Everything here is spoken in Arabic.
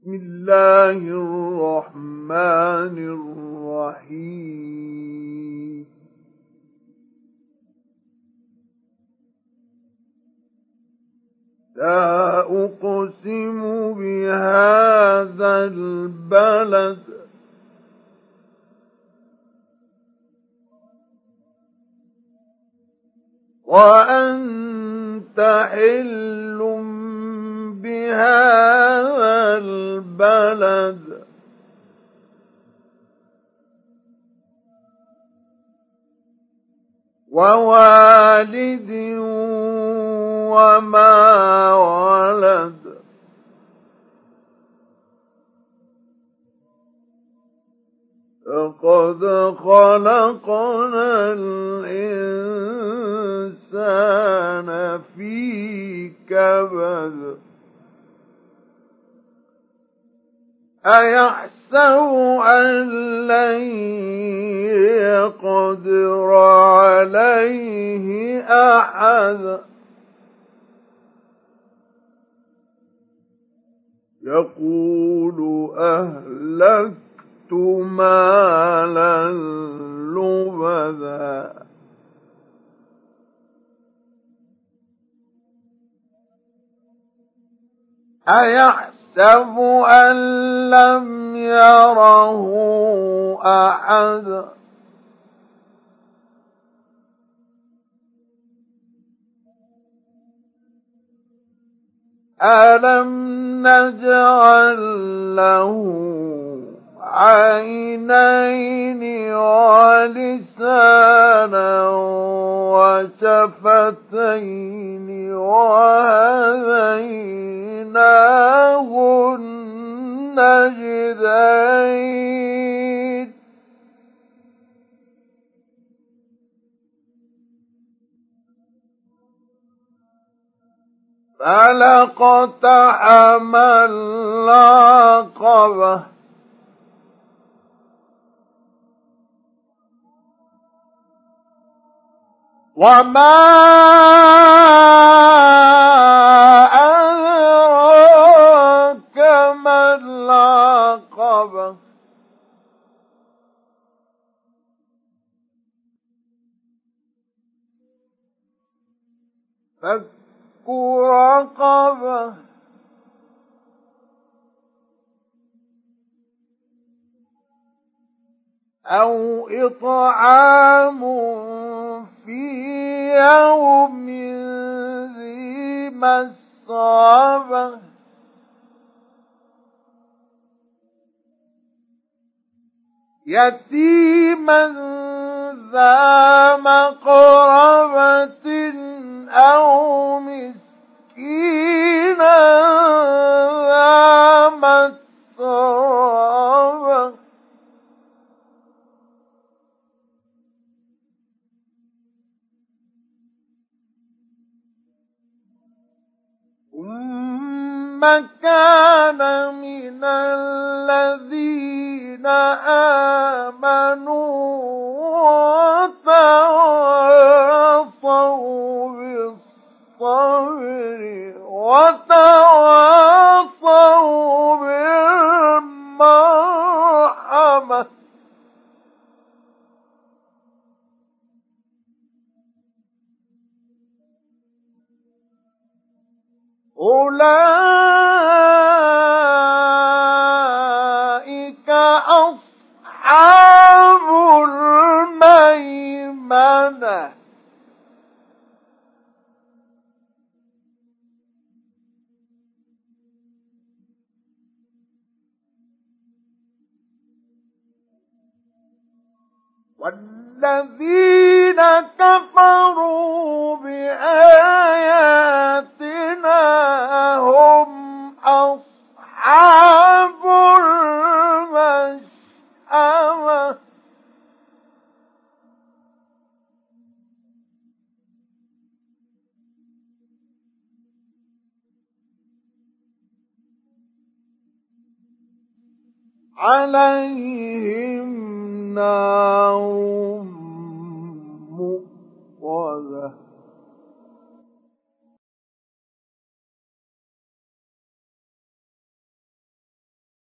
بسم الله الرحمن الرحيم. لا أقسم بهذا البلد. وأنت حل البلد. ووالد وما ولد. لقد خلقنا الإنسان في كبد. أيحسب أن لن يقدر عليه أحد؟ يقول أهلكت مالا لبدا. أيحسب أن لم يره أحد. ألم نجعل له عينين ولسانا وشفتين وهديناه النجدين فلقتحم العقبه وما العقبة فك رقبة. أو إطعام في يوم ذي مسغبة يتيما ذا مقربة أو مسكينا ذا متربة ثم كان من الذين آمنوا وتواصوا بالصبر وتواصوا بالمرحمة. أولئك والذين كفروا بآياتنا هم أصحاب المشأمة. عليهم نار